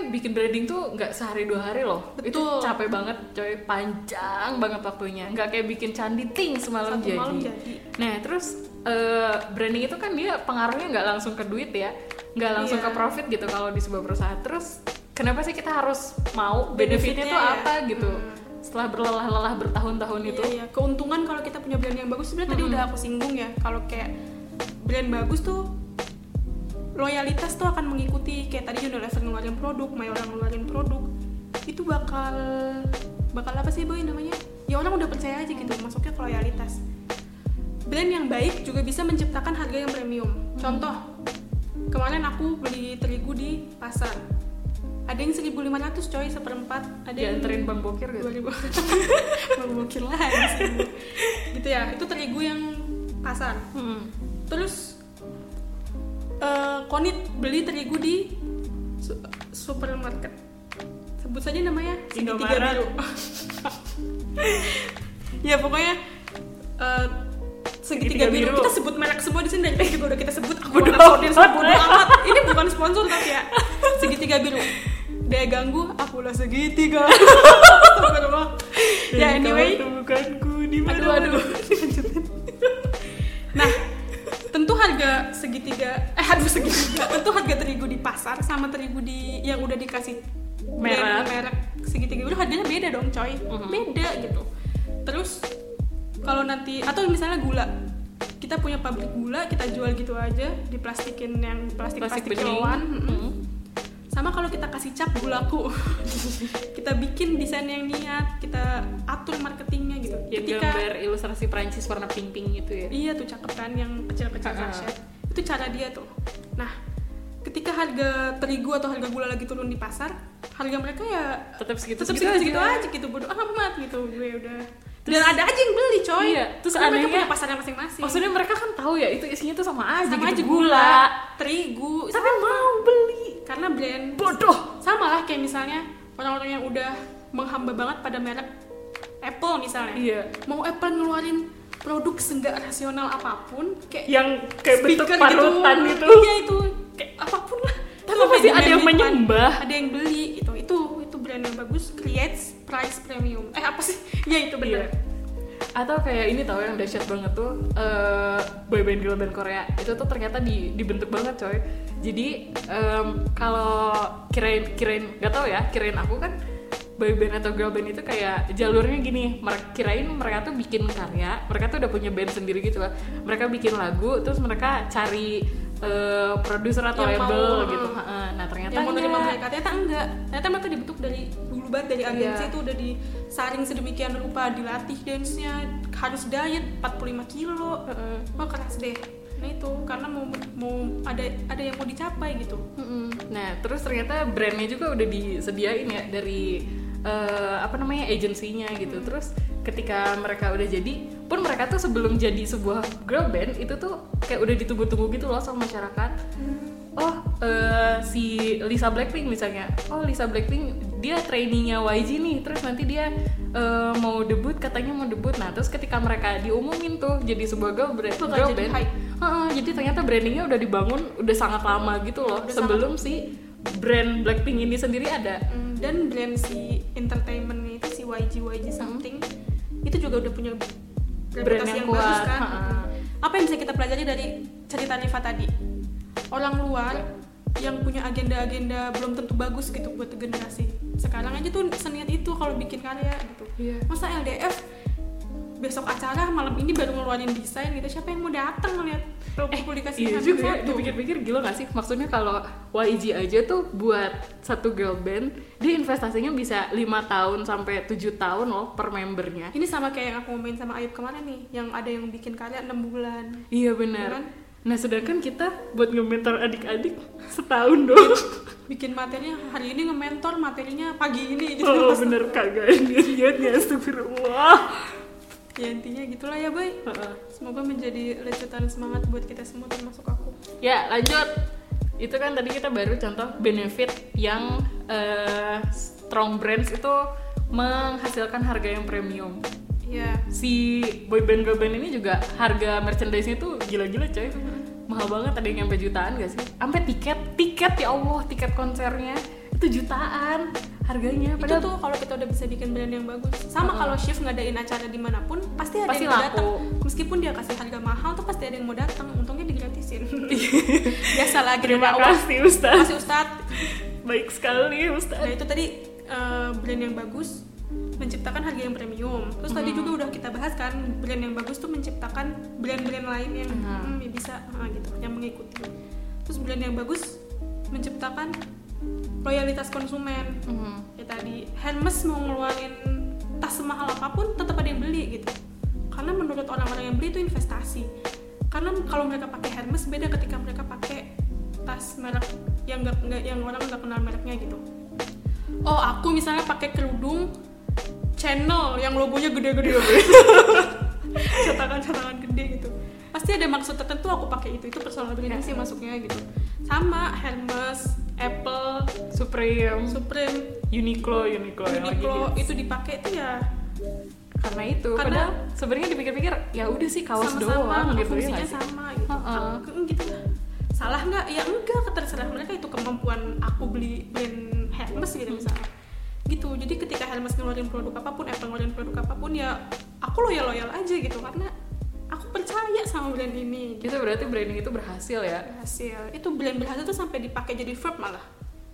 kan bikin branding tuh nggak sehari dua hari loh itu Betul. capek banget coy panjang banget waktunya nggak kayak bikin candi ting semalam Satu jadi. malam jadi. nah terus eh, branding itu kan dia pengaruhnya nggak langsung ke duit ya nggak langsung Iya. ke profit gitu kalau di sebuah perusahaan terus kenapa sih kita harus mau benefitnya Benefitnya tuh ya. apa gitu Hmm. setelah berlelah-lelah bertahun-tahun itu Iya, iya. keuntungan kalau kita punya brand yang bagus sebenarnya tadi Mm-mm. udah aku singgung ya kalau kayak brand bagus tuh loyalitas tuh akan mengikuti kayak tadi Unilever ngeluarin produk, Mayoran ngeluarin produk itu bakal bakal apa sih boy namanya? Ya orang udah percaya aja gitu masuknya ke loyalitas. Brand yang baik juga bisa menciptakan harga yang premium. Contoh kemarin aku beli terigu di pasar. Ada yang 1500 coy seperempat. Ada yang dianterin bang bokir gitu. 2000 Bang Bokir Bu. gitu ya itu terigu yang pasar. Hmm. terus eh, konit beli terigu di su- supermarket. Sebut saja namanya. Segitiga biru. Ya pokoknya eh, segitiga Segitiga biru. biru. kita sebut merek semua di sini. Dan juga udah kita sebut. Aku Sodin, amat. bodoh amat. Ini bukan sponsor tapi ya. Segitiga biru. Daya ganggu akulah segitiga Astagfirullah. ya anyway. bukanku di aduh aduh. Nah tentu harga segitiga aduh segitiga tentu harga terigu di pasar sama terigu di yang udah dikasih Merek. merek segitiga biru harganya beda dong coy Mhm. beda gitu terus kalau nanti atau misalnya gula kita punya pabrik gula kita jual gitu aja diplastikin yang plastik plastik kiloan mm-mm. Hmm. sama kalau kita kasih cap gulaku kita bikin desain yang niat kita atur marketingnya gitu ya gambar ilustrasi Prancis warna pink pink gitu ya Iya tuh cakep kan yang kecil-kecil Ah, ah. sachet. Itu cara dia tuh. Nah, ketika harga terigu atau harga gula lagi turun di pasar, harga mereka ya tetap segitu tetap segitu-segitu aja gitu bodo amat gitu gue udah. Dan ada aja yang beli coy. Iya, terus Karena mereka anehnya- punya pasarnya masing-masing. maksudnya mereka kan tahu ya itu isinya tuh sama aja sama gitu aja gula, terigu, tapi mau beli karena brand bodoh sama lah kayak misalnya orang-orang yang udah menghamba banget pada merek Apple misalnya. iya Mau Apple ngeluarin produk seenggak rasional apa pun kayak yang kayak bentuk speaker parutan gitu. itu iya itu. kayak apa pun lah. Tapi masih ada yang menyembah. ada yang beli gitu itu itu brand yang bagus creates price premium. Eh apa sih? Ya itu bener. Iya. atau kayak ini tau yang dahsyat banget tuh eh boyband girl band Korea. Itu tuh ternyata di, dibentuk banget coy. Jadi em, kalau kirain kirain gak tau ya kirain aku kan boyband atau girl band itu kayak jalurnya gini. Mereka kirain mereka tuh bikin karya mereka tuh udah punya band sendiri gitu lah mereka bikin lagu terus mereka cari eh, produser atau Yang label mau, gitu. uh, nah ternyata yang mau nerima enggak. mereka ternyata enggak. Ternyata mereka dibentuk dari dulu banget dari agensi Iya. itu udah disaring sedemikian rupa dilatih dance-nya. Harus diet 45 kilo. Heeh. wah keras deh. Nah itu karena mau mau ada ada yang mau dicapai gitu. Nah, terus ternyata brandnya juga udah disediain ya dari eh, apa namanya agensinya gitu. Terus ketika mereka udah jadi, pun mereka tuh sebelum jadi sebuah girl band itu tuh kayak udah ditunggu-tunggu gitu loh sama masyarakat. Oh, eh, si Lisa Blackpink misalnya. Oh, Lisa Blackpink dia trainingnya YG nih. Terus nanti dia eh, mau debut, katanya mau debut. Nah, terus ketika mereka diumumin tuh jadi sebuah girl, Bakal girl jadi band, hype. Heeh, jadi ternyata brandingnya udah dibangun udah sangat lama gitu loh Udah sebelum si brand Blackpink ini sendiri ada. Mm, dan brand si entertainmentnya itu si YG YG something itu juga udah punya reputasi yang yang, bagus kuat, kan. Mm. apa yang bisa kita pelajari dari cerita Riva tadi orang luar yang punya agenda-agenda belum tentu bagus gitu buat generasi sekarang aja tuh seniat itu kalau bikin karya gitu Iya. masa LDF besok acara malam ini baru ngeluarin desain gitu siapa yang mau datang ngeliat publikasi Iya juga ya, dipikir-pikir gila gak sih? Maksudnya kalau YG aja tuh buat satu girl band, dia investasinya bisa lima tahun sampai 7 tahun loh per membernya. ini sama kayak yang aku ngomongin sama Ayub kemarin nih yang ada yang bikin karya 6 bulan Iya benar. Kan? Nah sedangkan kita buat nge-mentor adik-adik setahun dong. bikin materinya hari ini nge-mentor materinya pagi ini gitu Oh bener kagak niat-niatnya astagfirullah. Ya intinya gitulah ya boy. Semoga menjadi lecutan semangat buat kita semua termasuk aku. Ya lanjut. Itu kan tadi kita baru contoh benefit yang eh, strong brands itu menghasilkan harga yang premium. Ya si boyband girl band ini juga harga merchandise-nya tuh gila-gila coy. Mahal banget ada yang nyampe jutaan gak sih? Sampai tiket tiket ya Allah tiket konsernya itu jutaan harganya itu padahal tuh kalau kita udah bisa bikin brand yang bagus. Sama Heeh. kalau shift ngadain acara di mana pun pasti ada Pasti yang mau datang. Meskipun dia kasih harga mahal tuh pasti ada yang mau datang. Untungnya digratisin. Biasalah terima awal kasih Ustaz masih ustadz. Baik sekali Ustaz nah itu tadi eh, brand yang bagus menciptakan harga yang premium. Terus tadi juga udah kita bahas kan brand yang bagus tuh menciptakan brand-brand lain yang Hmm. hmm, ya bisa ah, gitu yang mengikuti. Terus brand yang bagus menciptakan loyalitas konsumen. Hmm. ya tadi Hermes mau ngeluarin tas semahal apa pun tetap ada yang beli gitu. Karena menurut orang-orang yang beli itu investasi. Karena kalau mereka pakai Hermes beda ketika mereka pakai tas merek yang nggak nggak- yang orang nggak kenal mereknya gitu. Oh aku misalnya pakai kerudung channel yang logonya gede-gede. Cetakan-cetakan gede gitu. Pasti ada maksud tertentu aku pakai itu. Itu personal branding sih masuknya gitu. Sama Hermes Apple Supreme. Supreme. Uniqlo Uniqlo Uniqlo itu dipakai itu ya karena itu Karena- padahal sebenarnya dipikir-pikir ya udah sih kaos sama-sama doang gitu ya fungsinya sih? sama gitu. Heeh. Ke- gitu. Lah salah nggak? Ya enggak terserah mereka itu kemampuan aku beli brand Hermes gitu misalnya. Gitu. Jadi ketika Hermes ngeluarin produk apa pun Apple ngeluarin produk apa pun ya aku loyal loyal aja gitu. Karena percaya sama brand ini. Gitu. itu berarti branding itu berhasil ya? Berhasil. Itu brand berhasil tuh sampai dipakai jadi verb malah.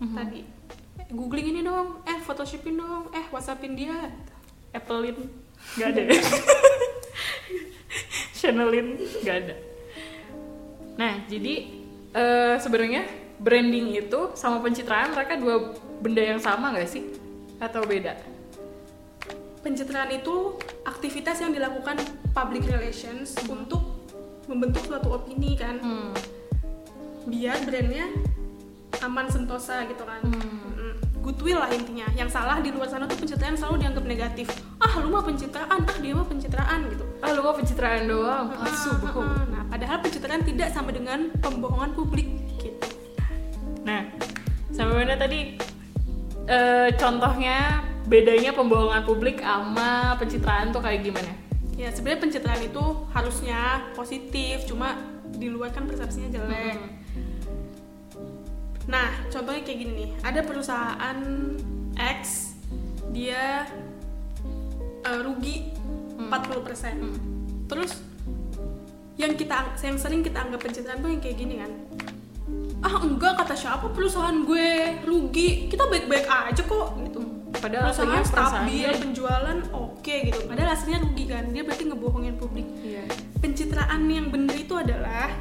Mhm. tadi. Eh, googling ini dong. Eh photoshopin dong. Eh whatsappin dia. Applein. Nggak ada. Chanelin. Nggak ada. Nah jadi eh, sebenarnya branding itu sama pencitraan mereka dua benda yang sama nggak sih? Atau beda? Pencitraan itu aktivitas yang dilakukan public relations untuk membentuk suatu opini kan, hmm. biar brandnya aman sentosa gitu kan. Mm. Goodwill lah intinya. Yang salah di luar sana tuh pencitraan selalu dianggap negatif. Ah lu mah pencitraan, ah dia mah pencitraan gitu. ah lu kok pencitraan doang Ah, asu ah, beku ah. Nah padahal pencitraan tidak sama dengan pembohongan publik gitu. Nah, sampai mana tadi eh, contohnya bedanya pembohongan publik sama pencitraan tuh kayak gimana? Ya sebenarnya pencitraan itu harusnya positif, cuma di luar kan persepsinya jelek. Hmm. Nah, contohnya kayak gini nih. Ada perusahaan X dia eh, rugi Hmm. 40%. Terus yang kita yang sering kita anggap pencitraan tuh yang kayak gini kan. Ah, enggak kata siapa perusahaan gue rugi. Kita baik-baik aja kok gitu. Padahal perusahaan aslinya stabil, penjualan oke gitu. Padahal aslinya rugi kan. Dia berarti ngebohongin publik Iya. pencitraan yang benar itu adalah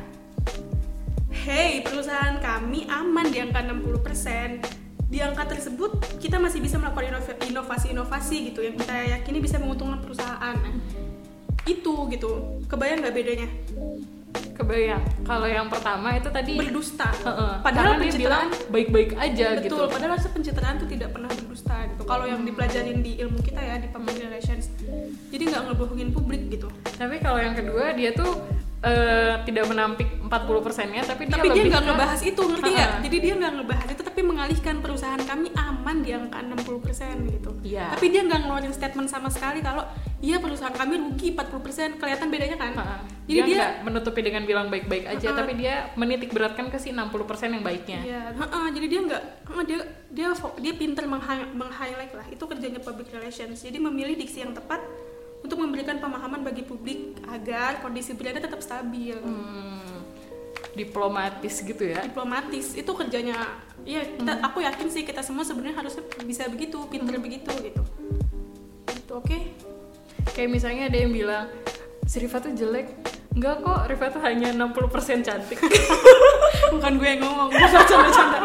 Hey, perusahaan kami aman di angka 60%. Di angka tersebut kita masih bisa melakukan inova- inovasi-inovasi gitu yang kita yakini bisa menguntungkan perusahaan. Nah, itu gitu. Kebayang nggak bedanya? Kebayang. Kalau yang pertama itu tadi Berdusta. Heeh. Padahal Karena pencitraan baik-baik aja betul. gitu. Padahal harusnya pencitraan itu tidak pernah berdusta gitu. Kalau yang dipelajarin di ilmu kita ya di public relations. Jadi nggak ngebohongin publik gitu. Tapi kalau yang kedua dia tuh eh, tidak menampik 40 persennya, tapi dia tapi dia nggak ngebahas itu ngerti nggak jadi dia nggak ngebahas itu tapi mengalihkan perusahaan kami aman di angka 60% gitu Iya. tapi dia nggak ngeluarin statement sama sekali kalau iya perusahaan kami rugi 40% kelihatan bedanya kan Ha-ha. jadi dia dia, menutupi dengan bilang baik-baik aja, Ha-ha. tapi dia menitik beratkan ke si 60% yang baiknya. Iya, ha-ha, jadi dia nggak, dia dia dia pinter meng- meng-highlight lah. Itu kerjanya public relations. Jadi memilih diksi yang tepat untuk memberikan pemahaman bagi publik agar kondisi brandnya tetap stabil. Hmm, diplomatis gitu ya. diplomatis itu kerjanya ya kita aku yakin sih kita semua sebenarnya harusnya bisa begitu pinter begitu gitu itu oke Kayak misalnya ada yang bilang si Riva tuh jelek. Enggak kok, Riva tuh hanya 60% cantik. bukan gue yang ngomong gue bercanda-canda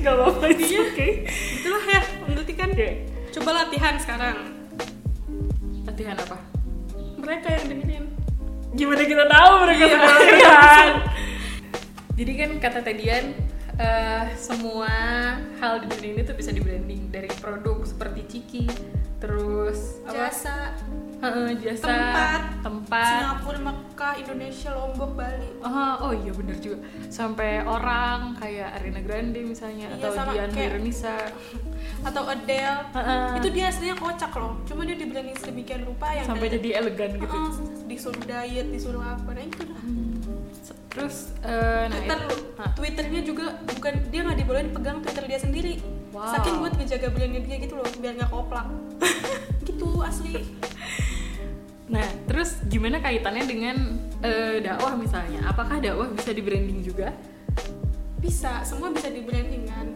Gak apa-apa, it's Iya. okay. itulah ya berarti kan Oke. coba latihan sekarang Latihan apa? mereka yang dengerin Gimana kita tahu mereka Iya. sedang latihan? Jadi kan kata Tedian, eh, semua hal di dunia ini tuh bisa di branding dari produk seperti Ciki, terus jasa jasa, Tempat. tempat, Singapura Mekah Indonesia Lombok Bali Oh, oh iya bener juga. Sampai orang kayak Arena Grande misalnya Iya, atau Dian kayak- Nisa. atau Adele Heeh. itu dia aslinya kocak loh cuma dia dibranding sedemikian rupa yang sampai dari- jadi elegan gitu. Heeh, disuruh diet disuruh apa nah itu lah Terus eh, nah Twitter? Twitternya juga bukan dia nggak dibolehin pegang Twitter dia sendiri Wow. saking buat ngejaga brandnya dia gitu loh biar nggak koplak gitu asli Nah, terus gimana kaitannya dengan eh, dakwah misalnya? Apakah dakwah bisa di branding juga? bisa semua bisa di branding kan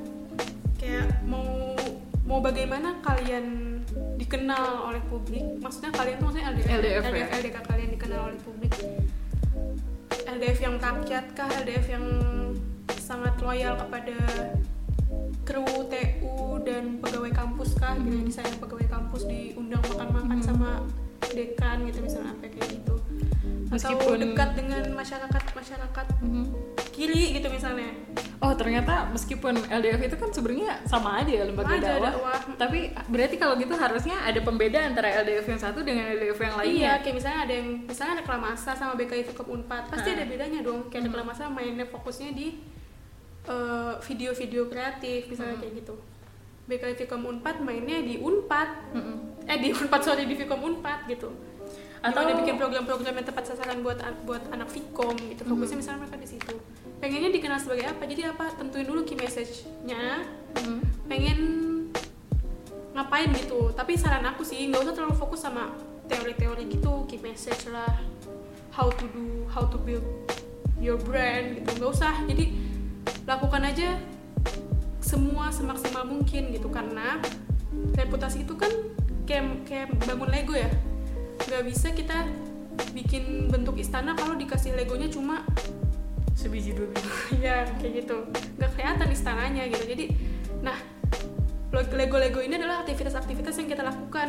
kayak mau mau bagaimana kalian dikenal oleh publik maksudnya kalian tuh maksudnya LDF LDF, ya? LDF, LDK kalian dikenal oleh publik LDF yang rakyat kah LDF yang sangat loyal kepada kru TU dan pegawai kampus kah gitu Hmm. misalnya pegawai kampus diundang makan-makan sama dekan gitu misalnya sampai kayak gitu atau Meskipun- dekat dengan masyarakat masyarakat kiri gitu misalnya Oh ternyata meskipun LDF itu kan sebenarnya sama aja ya lembaga aja dakwah. dakwah. Tapi berarti kalau gitu harusnya ada pembeda antara LDF yang satu dengan LDF yang lainnya. Iya, kayak misalnya ada yang misalnya reklamasa sama BKI Fikom Unpad, pasti Ah. ada bedanya dong. Kayak reklamasa mainnya fokusnya di eh, video-video kreatif misalnya kayak gitu. BKI Fikom Unpad mainnya di Unpad. Mm-mm. Eh di Unpad sorry di Fikom Unpad gitu. Atau ada bikin program-program yang tepat sasaran buat buat anak Fikom gitu. Fokusnya misalnya mereka di situ. Pengennya dikenal sebagai apa? Jadi apa? Tentuin dulu key message-nya. Mm. pengen ngapain gitu tapi saran aku sih nggak usah terlalu fokus sama teori-teori gitu key message lah how to do how to build your brand gitu nggak usah jadi lakukan aja semua semaksimal mungkin gitu karena reputasi itu kan kayak kayak bangun Lego ya. Nggak bisa kita bikin bentuk istana kalau dikasih Legonya cuma Sebiji dua biji. ya kayak gitu. Nggak kelihatan istananya gitu. Jadi nah lego lego ini adalah aktivitas-aktivitas yang kita lakukan.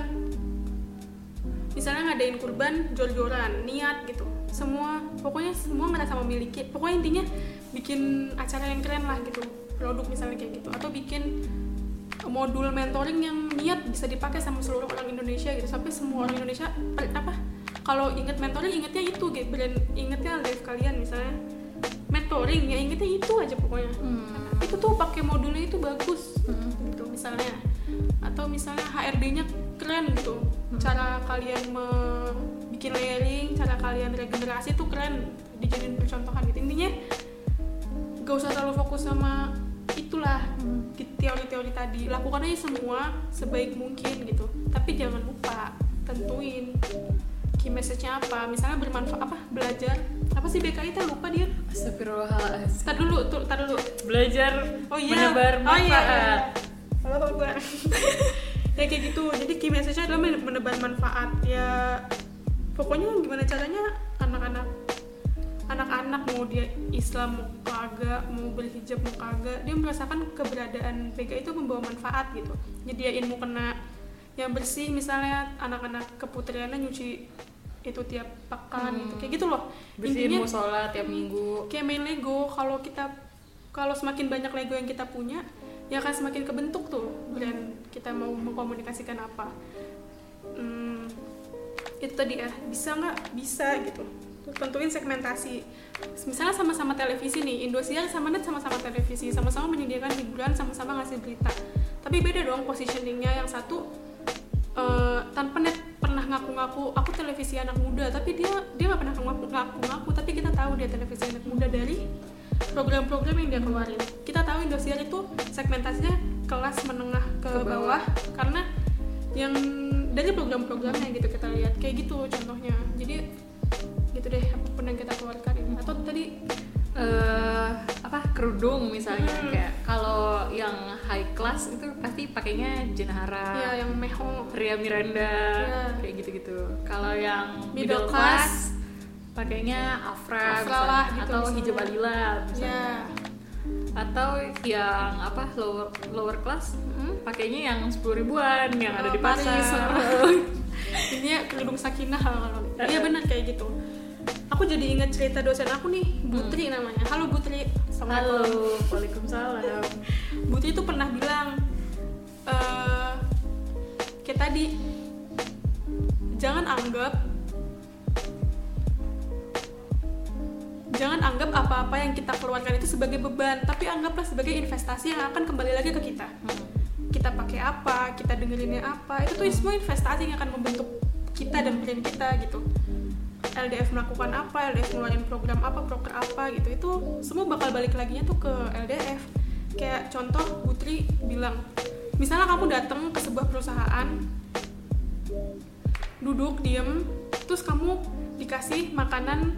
Misalnya ngadain kurban jor-joran niat gitu. Semua pokoknya semua ngerasa memiliki. Pokoknya intinya bikin acara yang keren lah gitu produk misalnya kayak gitu. Atau bikin modul mentoring yang niat bisa dipakai sama seluruh orang Indonesia gitu. Sampai semua orang Indonesia per- apa kalau inget mentoring ingetnya itu gitu. Brand ingetnya live kalian misalnya. Mentoring ya ingetnya itu aja pokoknya. Hmm. itu tuh pakai modulnya itu bagus Hmm. gitu misalnya. Atau misalnya HRD-nya keren gitu. Cara kalian bikin layering cara kalian regenerasi tuh keren. Dijadiin percontohan gitu. Intinya gak usah terlalu fokus sama itulah teori-teori tadi. Lakukan aja semua sebaik mungkin gitu. Tapi jangan lupa tentuin key message-nya apa. Misalnya bermanfaat apa? Belajar. Apa sih BKI teh? Lupa dia. Astagfirullahaladzim. tar dulu tuh tar dulu. Belajar oh iya. menebar oh iya, manfaat. iya. Halo Akbar. ya kayak gitu. Jadi key message-nya adalah men- menebar manfaat. Ya pokoknya gimana caranya anak-anak anak-anak mau dia Islam kagak mau berhijab mau kagak dia merasakan keberadaan PK itu membawa manfaat gitu. Nyediain mau kena yang bersih misalnya anak-anak keputriannya nyuci itu tiap pekan gitu. Kayak gitu loh. Bersihin Intinya- musola tiap minggu. kayak main Lego. Kalau kita kalau semakin banyak Lego yang kita punya ya akan semakin kebentuk tuh brand kita mau mengkomunikasikan apa. Hmm, itu tadi ya. Bisa nggak? Bisa gitu tentuin segmentasi. Misalnya sama-sama televisi nih Indosiar sama Net sama-sama televisi sama-sama menyediakan hiburan sama-sama ngasih berita. Tapi beda dong positioningnya. Yang satu eh, tanpa net pernah ngaku-ngaku aku televisi anak muda tapi dia dia nggak pernah ngaku- ngaku-ngaku tapi kita tahu dia televisi anak muda dari program-program yang dia keluarin. Kita tahu Indosiar itu segmentasinya kelas menengah ke, Ke bawah. bawah. karena yang dari program-programnya gitu kita lihat. Kayak gitu contohnya. Jadi gitu deh apa pun yang kita keluarkan ini atau tadi eh apa kerudung misalnya Hmm. kayak kalau yang high class itu pasti pakainya Jenhara, ya yang meho Ria Miranda Ya. kayak gitu-gitu. Kalau yang Middle middle, class, class, pakainya Afra, Afra misalnya. lah gitu atau misalnya. hijab alila misalnya. ya Atau yang apa lower lower class Hmm? pakainya yang sepuluh ribuan yang ada di Oh, pasar. ini ya kerudung sakinah kalau iya benar kayak gitu aku jadi ingat cerita dosen aku nih Butri namanya. Halo Butri. Halo, waalaikumsalam. Butri itu pernah bilang eh kayak tadi jangan anggap jangan anggap apa-apa yang kita keluarkan itu sebagai beban tapi anggaplah sebagai investasi yang akan kembali lagi ke kita. Kita pakai apa kita dengerinnya apa itu tuh semua investasi yang akan membentuk kita dan brand kita gitu LDF melakukan apa LDF ngeluarin program apa proker apa gitu itu semua bakal balik lagi tuh ke LDF kayak contoh Putri bilang misalnya kamu datang ke sebuah perusahaan duduk diem terus kamu dikasih makanan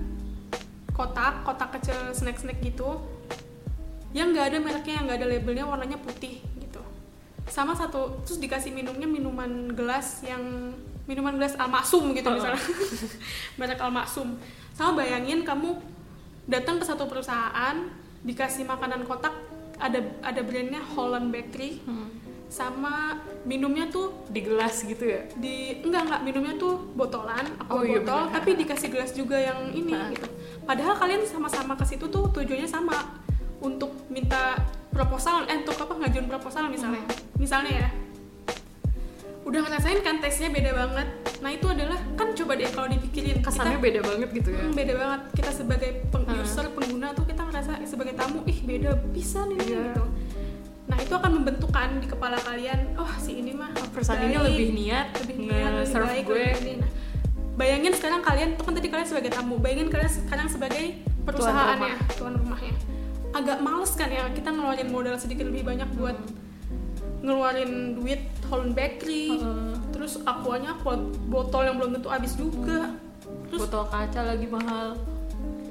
kotak kotak kecil snack snack gitu yang nggak ada mereknya yang nggak ada labelnya warnanya putih gitu. Sama satu terus dikasih minumnya minuman gelas yang minuman gelas almaksum gitu Oh. misalnya merek almaksum sama bayangin kamu datang ke satu perusahaan dikasih makanan kotak ada ada brandnya Holland Bakery Hmm. sama minumnya tuh di gelas gitu ya di enggak enggak minumnya tuh botolan aqua Oh, iya botol benar. tapi dikasih gelas juga yang ini Ah. gitu padahal kalian sama-sama ke situ tuh tujuannya sama untuk minta proposal eh untuk apa ngajuin proposal misalnya Hmm. misalnya ya udah ngerasain kan tesnya beda banget. Nah itu adalah kan coba deh kalau dipikirin kesannya kita, beda banget gitu ya? Hmm, beda banget. Kita sebagai peng- Hmm. user pengguna tuh kita ngerasa sebagai tamu ih beda bisa nih Iya. gitu. Nah itu akan membentukkan di kepala kalian oh si ini mah perusahaan ini lebih niat lebih niat, lebih baik, gue. lebih ini. Nah, bayangin sekarang kalian tuh kan tadi kalian sebagai tamu bayangin kalian sekarang sebagai perusahaannya tuan rumahnya. Agak males kan ya kita ngeluarin modal sedikit lebih banyak buat ngeluarin duit Holland Bakery Heeh. terus aquanya aqua botol yang belum tentu habis juga terus botol kaca lagi mahal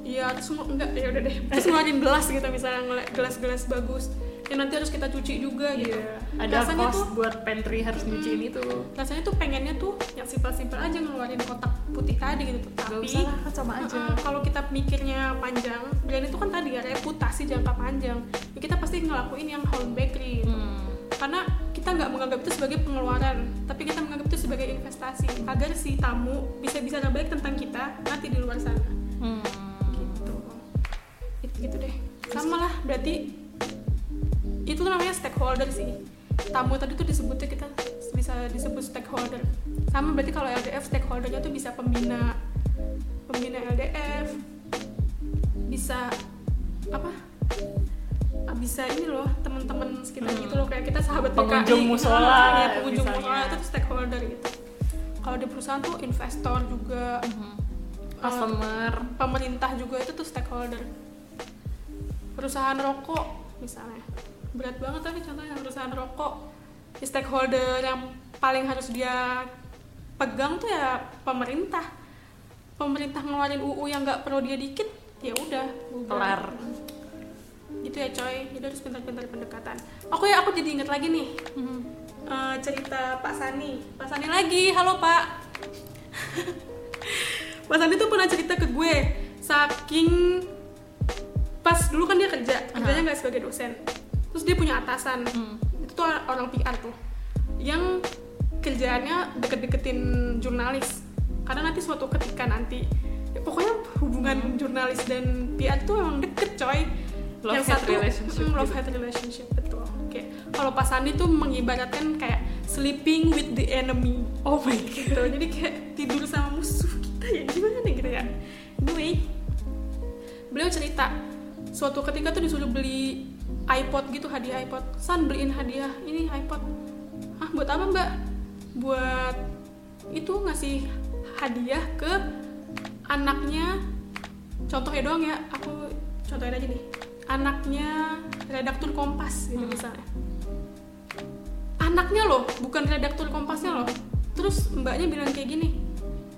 Iya, terus enggak ya udah deh. Terus ngeluarin gelas gitu misalnya ngeliat gelas-gelas bagus. Yang nanti harus kita cuci juga gitu. Iya, ada Rasanya cost tuh- buat pantry harus nyuciin itu Rasanya tuh pengennya tuh yang simpel-simpel aja ngeluarin kotak putih tadi gitu. Gak Tapi usah lah, sama aja kalau kita mikirnya panjang, brand itu kan tadi ya reputasi jangka panjang. Ya, kita pasti ngelakuin yang home bakery. gitu. Hmm. Karena kita nggak menganggap itu sebagai pengeluaran, tapi kita menganggap itu sebagai investasi. Agar si tamu bisa bicara baik tentang kita nanti di luar sana. Hmm. gitu. Itu gitu deh. Sama lah berarti itu namanya stakeholder sih. Tamu tadi tuh disebutnya kita bisa disebut stakeholder. Sama berarti kalau LDF stakeholdernya tuh bisa pembina pembina LDF bisa apa bisa ini loh teman-teman sekitar Hmm. gitu loh kayak kita sahabat Pengunjung PKI. musola, ya, pengunjung misalnya. musola itu tuh stakeholder gitu kalau di perusahaan tuh investor juga Hmm. customer pemerintah juga itu tuh stakeholder perusahaan rokok misalnya berat banget tapi contohnya perusahaan rokok ya stakeholder yang paling harus dia pegang tuh ya pemerintah pemerintah ngeluarin UU yang nggak perlu dia dikit ya udah bubar. kelar gitu ya coy. Jadi harus pintar-pintar pendekatan. Oke ya aku jadi inget lagi nih eh, cerita Pak Sani. Pak Sani lagi. Halo Pak. Pak Sani tuh pernah cerita ke gue. Saking pas dulu kan dia kerja kerjanya nggak sebagai dosen. Terus dia punya atasan. Hmm. itu tuh orang PR tuh yang kerjaannya deket-deketin jurnalis. Karena nanti suatu ketika nanti ya pokoknya hubungan jurnalis dan PR tuh emang deket coy Love hate relationship mm, love gitu. hate relationship betul. Oke. Kalau Pak Sandi tuh mengibaratkan kayak sleeping with the enemy. Oh my god. Gitu. Jadi kayak tidur sama musuh kita ya gimana nih gitu ya anyway beliau cerita suatu ketika tuh disuruh beli iPod gitu hadiah iPod. San beliin hadiah ini iPod. Ah buat apa mbak? Buat itu ngasih hadiah ke anaknya. Contohnya doang ya aku contohin aja nih anaknya redaktur Kompas gitu Hmm. misalnya. Anaknya loh bukan redaktur Kompasnya loh. Terus mbaknya bilang kayak gini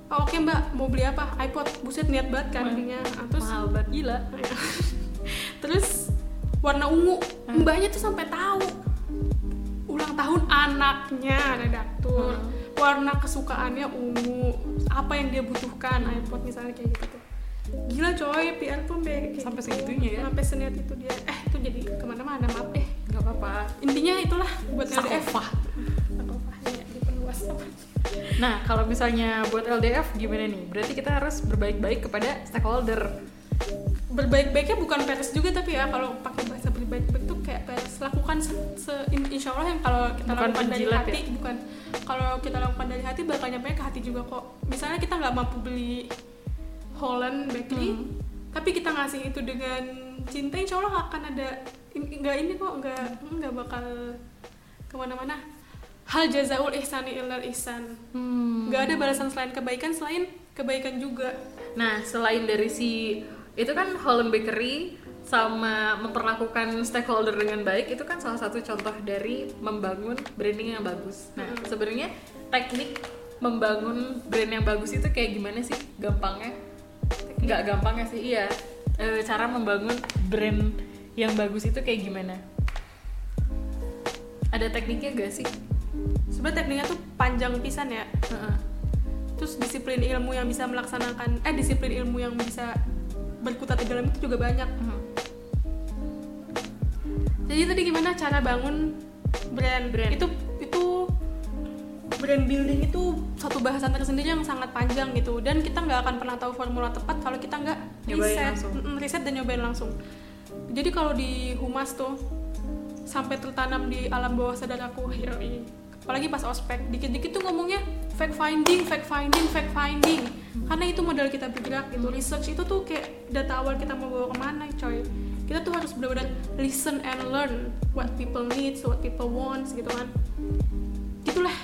oh, oke mbak mau beli apa? iPod. Buset niat banget kan Wah, belinya Ah, terus mahal banget. gila. Terus warna ungu. Hmm. mbaknya tuh sampai tahu. Ulang tahun anaknya redaktur. Hmm. warna kesukaannya ungu. Apa yang dia butuhkan iPod misalnya kayak gitu gila coy PR pun kayak kayak Sampai gitu. segitunya ya? sampai seniat itu dia eh itu jadi ke mana-mana maaf deh nggak apa-apa intinya itulah buat LDF Sakofah. Sakofahnya diperluas Nah, kalau misalnya buat LDF gimana nih? Berarti kita harus berbaik-baik kepada stakeholder. berbaik-baiknya bukan peres juga tapi ya kalau pakai bahasa berbaik-baik tuh kayak peres lakukan se, se- in- insya Allah yang kalau kita Bukan lakukan dari hati ya? bukan kalau kita lakukan dari hati bakal nyampe ke hati juga kok misalnya kita nggak mampu beli Holland Bakery Hmm. tapi kita ngasih itu dengan cinta insya Allah akan ada nggak ini kok nggak nggak bakal ke mana-mana hal jazaul ihsani illal ihsan Hmm. nggak ada balasan selain kebaikan selain kebaikan juga Nah, selain dari si itu kan Holland Bakery sama memperlakukan stakeholder dengan baik itu kan salah satu contoh dari membangun branding yang bagus. Nah, Mm-mm. sebenarnya teknik membangun brand yang bagus itu kayak gimana sih gampangnya? Nggak gampangnya sih, iya. E, cara membangun brand yang bagus itu kayak gimana? Ada tekniknya gak sih? sebenarnya tekniknya tuh panjang pisan ya terus disiplin ilmu yang bisa melaksanakan eh disiplin ilmu yang bisa berkutat di dalam itu juga banyak jadi tadi gimana cara bangun brand Brand. itu brand building itu satu bahasan tersendiri yang sangat panjang gitu. Dan kita nggak akan pernah tahu formula tepat kalau kita nggak riset. riset dan nyobain langsung. Jadi kalau di humas tuh sampai tertanam di alam bawah sadar aku yoi. apalagi pas ospek. Dikit-dikit tuh ngomongnya fact finding fact finding fact finding. Karena itu modal kita bergerak gitu. Research itu tuh kayak data awal kita mau bawa ke mana coy. Kita tuh harus benar-benar listen and learn what people needs what people wants gitu kan. Itulah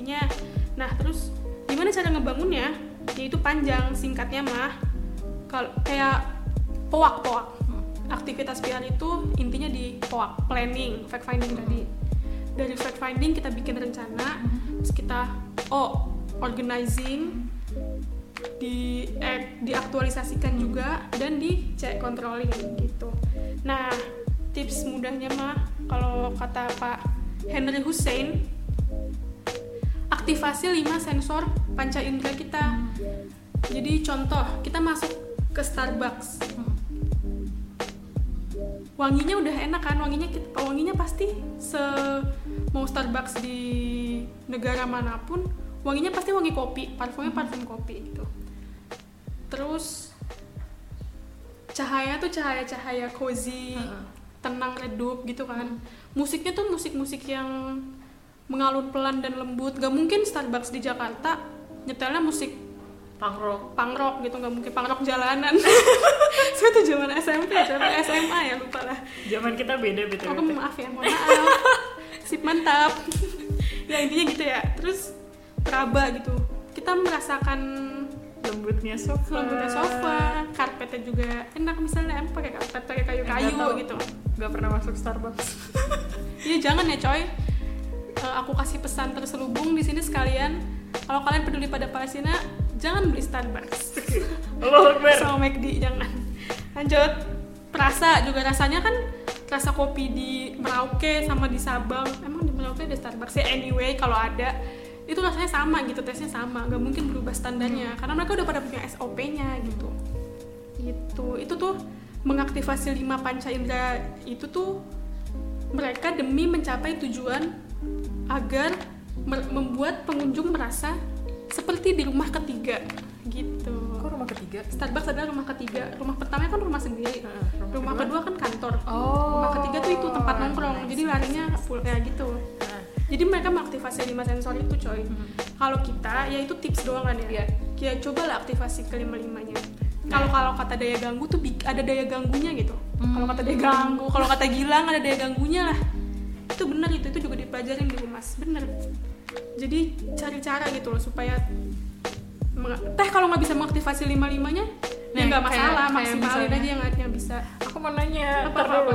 intinya. Nah terus gimana cara ngebangunnya? Yaitu panjang singkatnya mah kalau kayak poak poak aktivitas PR itu intinya di poak planning fact finding tadi. Dari fact finding kita bikin rencana terus kita oh organizing di eh, diaktualisasikan juga dan dicek controlling gitu. Nah tips mudahnya mah kalau kata Pak Henry Hussein aktivasi 5 sensor panca indera kita. Jadi contoh kita masuk ke Starbucks. Wanginya udah enak kan? Wanginya kita- wanginya pasti se mau Starbucks di negara mana pun wanginya pasti wangi kopi parfumnya parfum kopi gitu. Terus cahaya tuh cahaya-cahaya cozy tenang redup gitu kan. Musiknya tuh musik-musik yang mengalun pelan dan lembut. Gak mungkin Starbucks di Jakarta nyetelnya musik punk rock. punk rock gitu nggak mungkin. Punk rock jalanan. Saya tuh zaman SMP zaman SMA ya lupa lah. Zaman kita beda betul aku maaf ya mohon maaf. Sip mantap. Ya intinya gitu ya. Terus peraba gitu. Kita merasakan lembutnya sofa. Lembutnya sofa karpetnya juga enak. Misalnya em pakai karpet pakai kayu-kayu gitu. Nggak pernah masuk Starbucks. Iya jangan ya coy. Eh, aku kasih pesan terselubung di sini sekalian. Kalau kalian peduli pada Palestina, jangan beli Starbucks. Sama McD jangan. Lanjut. Perasa juga rasanya kan rasa kopi di Merauke sama di Sabang. Emang di Merauke ada Starbucks ya anyway kalau ada itu rasanya sama gitu tesnya sama nggak mungkin berubah standarnya karena mereka udah pada punya SOP-nya gitu gitu itu tuh mengaktifasi lima panca indera itu tuh mereka demi mencapai tujuan agar membuat pengunjung merasa seperti di rumah ketiga gitu. Kok rumah ketiga? Starbucks adalah rumah ketiga. Rumah pertama kan rumah sendiri. Heeh, rumah rumah kedua? kedua kan kantor. Oh. Rumah ketiga tuh itu tempat nongkrong. nice. jadi larinya pul ya gitu. Nah, jadi mereka mengaktifasi lima sensor itu coy. Mhm. kalau kita ya itu tips doang kan ya. Iya. ya coba lah aktivasi kelima limanya kalau kalau kata daya ganggu tuh ada daya ganggunya gitu. Kalau kata daya ganggu kalau kata gilang ada daya ganggunya lah itu bener itu itu juga dipelajarin di humas bener jadi cari cara gitu loh supaya teh kalau nggak bisa mengaktifasi lima limanya ya Nah, nggak masalah kayak maksimalin aja yang yang bisa aku mau nanya Apa, apa, dulu.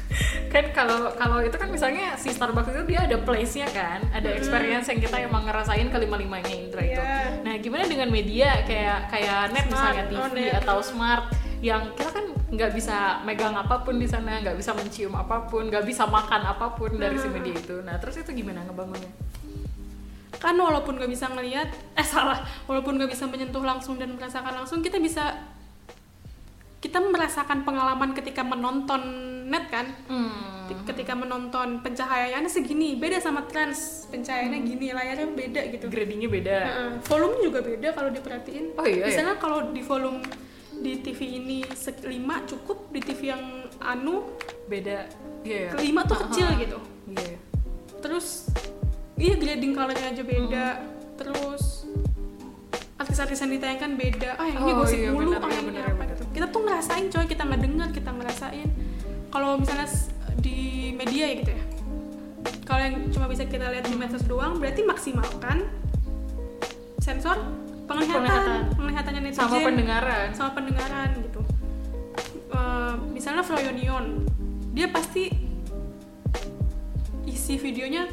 kan kalau kalau itu kan misalnya si Starbucks itu dia ada place-nya kan ada experience yang kita emang ngerasain kelima limanya Indra itu Iya. nah gimana dengan media kayak kayak net Smart, misalnya TV oh, net. atau smart yang kita kan nggak bisa megang apa pun di sana nggak bisa mencium apa pun nggak bisa makan apa pun dari si Hmm. media itu. Nah terus itu gimana ngebangunnya? Kan walaupun nggak bisa ngelihat eh salah. Walaupun nggak bisa menyentuh langsung dan merasakan langsung kita bisa kita merasakan pengalaman ketika menonton net kan? Hmm. ketika menonton pencahayaannya segini beda sama trans. Pencahayaannya gini layarnya beda gitu. Gradingnya beda. Heeh. volume juga beda kalau diperhatiin. Oh iya, iya. misalnya kalau di volume di TV ini lima cukup di TV yang anu beda. Iya ya. kelima tuh kecil Ah, ah. gitu. Iya terus iya grading colornya aja beda. Terus artis-artis yang ditayangkan beda. Ah yang ini Oh, gosip iya, mulu ah iya, yang ini apa gitu kita tuh ngerasain coy kita nggak dengar kita ngerasain. Kalau misalnya di media ya gitu ya. Kalau yang cuma bisa kita lihat di medsos doang berarti maksimalkan sensor penglihatan. Penglihatan. penglihatannya netizen. Sama pendengaran. Sama pendengaran gitu. Eh, misalnya Froyonion dia pasti isi videonya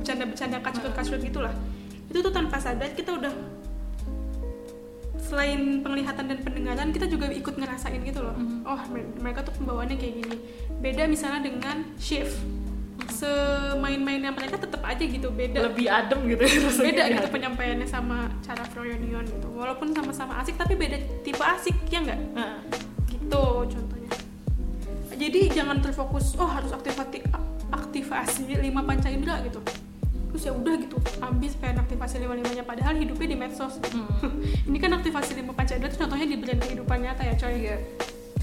bercanda-bercanda kacrut-kacrut gitulah. Itu tuh tanpa sadar kita udah selain penglihatan dan pendengaran kita juga ikut ngerasain gitu loh. Mhm. oh mer- mereka tuh pembawaannya kayak gini. Beda misalnya dengan shift semain-mainnya mereka tetap aja gitu beda. Lebih adem gitu ya rasanya. Beda gitu hati. penyampaiannya sama cara Froyonion gitu. Walaupun sama-sama asik tapi beda tipe asik ya nggak? Nah, gitu contohnya. Jadi jangan terfokus oh harus aktivasi aktivasi lima panca indera gitu. Terus ya udah gitu habis pengen aktivasi lima limanya padahal hidupnya di medsos. Hmm. ini kan aktivasi lima panca indera contohnya di brand kehidupan nyata ya coy. Iya.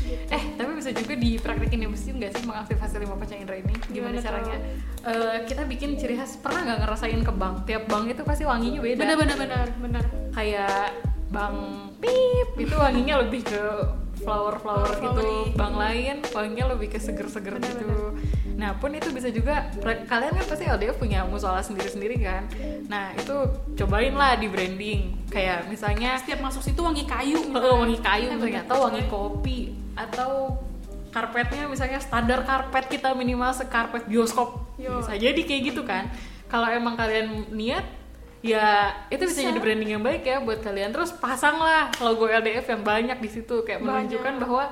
Eh, tapi bisa juga dipraktekin ya mesti nggak sih mengaktifasi lima panca indera ini? Gimana, Gimana caranya? Eh, kita bikin ciri khas pernah nggak ngerasain ke bank? Tiap bank itu pasti wanginya beda. benar benar benar benar Kayak bank pip itu wanginya lebih ke flower flower Oh, gitu. flowery. Bank lain wanginya lebih ke seger-seger gitu. Nah pun itu bisa juga kalian kan pasti LDF punya musola sendiri-sendiri kan. Nah itu cobain lah di branding. Kayak misalnya setiap masuk situ wangi kayu Oh, wangi kayu misalnya bener. atau wangi kopi atau karpetnya misalnya standar karpet kita minimal sekarpet bioskop Yo. bisa jadi kayak gitu kan kalau emang kalian niat ya itu bisa, Bisa. jadi branding yang baik ya buat kalian terus pasanglah logo LDF yang banyak di situ kayak Banyak. menunjukkan bahwa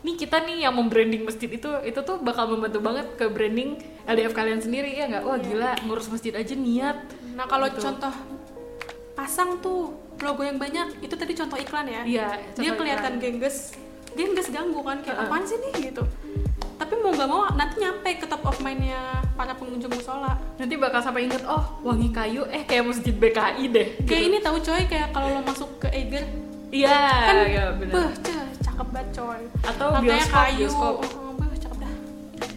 nih kita nih yang membranding masjid itu itu tuh bakal membantu banget ke branding LDF kalian sendiri ya nggak wah Iya. gila ngurus masjid aja niat nah kalau Gitu. contoh pasang tuh logo yang banyak itu tadi contoh iklan ya iya dia contoh kelihatan iklan. gengges gengges ganggu kan kayak Heeh. apaan sih nih gitu tapi mau nggak mau nanti nyampe ke top of mind-nya para pengunjung musola. Nanti bakal sampai inget oh wangi kayu eh kayak masjid BKI deh kayak gitu. ini tahu coy kayak kalau lo masuk ke Eiger. Iya kan iya benar beh cah, cakep banget coy. Atau Lantainya bioskop kayu. bioskop. Oh, oh, beh cakep dah.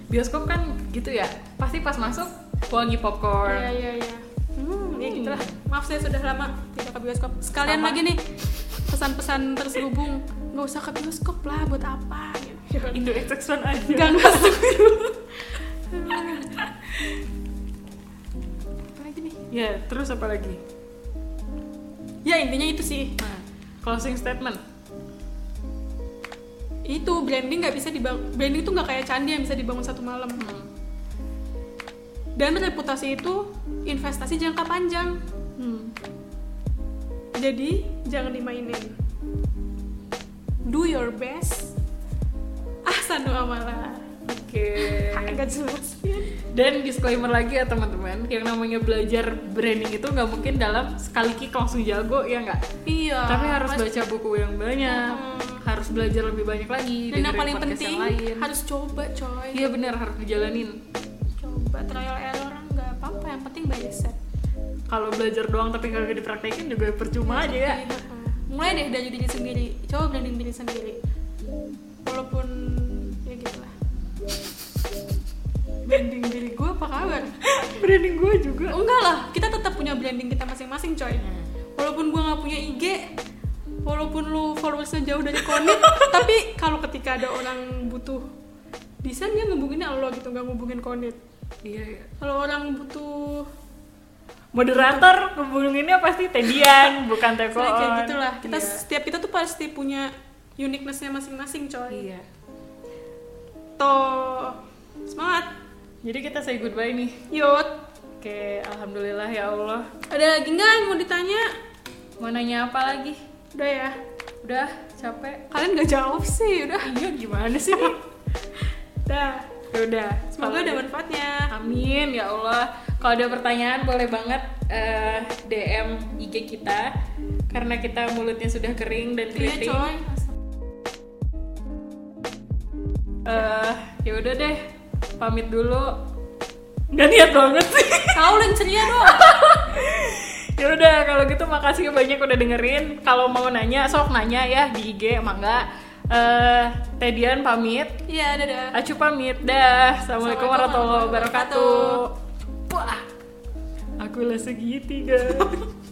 Bioskop kan gitu ya pasti pas masuk wangi popcorn. Iya iya iya. Hmm, ya Hmm. gitulah. Maaf saya sudah lama tidak ke bioskop. Sekalian Sama. lagi nih pesan-pesan terselubung. Nggak usah ke bioskop lah buat apa. Indo XX1 aja. Gak masuk. Apa lagi nih? ya terus apa lagi? Ya intinya itu sih. Nah, closing statement. Itu branding nggak bisa dibangun. Branding itu nggak kayak candi yang bisa dibangun satu malam. Hmm. Dan reputasi itu investasi jangka panjang. Hmm. Jadi jangan dimainin. Do your best Ahsanu amala oke. Agak jelas dan disclaimer lagi ya teman-teman yang namanya belajar branding itu nggak mungkin dalam sekali kick langsung jago ya nggak? Iya tapi harus pasti. baca buku yang banyak Hmm. harus belajar lebih banyak lagi Dan yang paling penting yang lain. harus coba coy. Iya benar harus dijalanin. Coba trial error nggak apa-apa Yang penting by set. Kalau belajar doang tapi kagak dipraktekin juga percuma aja ya. Iya, mulai deh dari diri sendiri. Coba branding diri sendiri. Walaupun branding diri gue apa kabar? Branding gue juga. Oh, enggak lah kita tetap punya branding kita masing-masing coy. Walaupun gue nggak punya IG walaupun lu followersnya jauh dari konit tapi kalau ketika ada orang butuh desain dia ngubunginnya lo gitu nggak ngubungin konit. Iya, iya. kalau orang butuh moderator hubunginnya pasti Tedian bukan Teko kayak gitulah. Kita iya. setiap kita tuh pasti punya uniquenessnya masing-masing coy. Iya. Toh semangat jadi kita say goodbye nih. Yut oke alhamdulillah ya Allah. Ada lagi nggak yang mau ditanya? Mau nanya apa lagi? Udah ya. Udah capek. Kalian nggak jawab sih udah. Iya gimana sih? Dah Ya udah. Semoga ada manfaatnya. Amin ya Allah. Kalau ada pertanyaan boleh banget eh, DM IG kita. Karena kita mulutnya sudah kering dan iya keriting. coy. Eh, ya udah deh, pamit dulu. Gak niat banget sih. kau yang ceria dong ya udah kalau gitu makasih banyak udah dengerin. Kalau mau nanya sok nanya ya di IG mangga. Eh, Tedian pamit. iya dadah Acu pamit dah. Assalamualaikum warahmatullahi wabarakatuh. Wah, aku lah segitiga.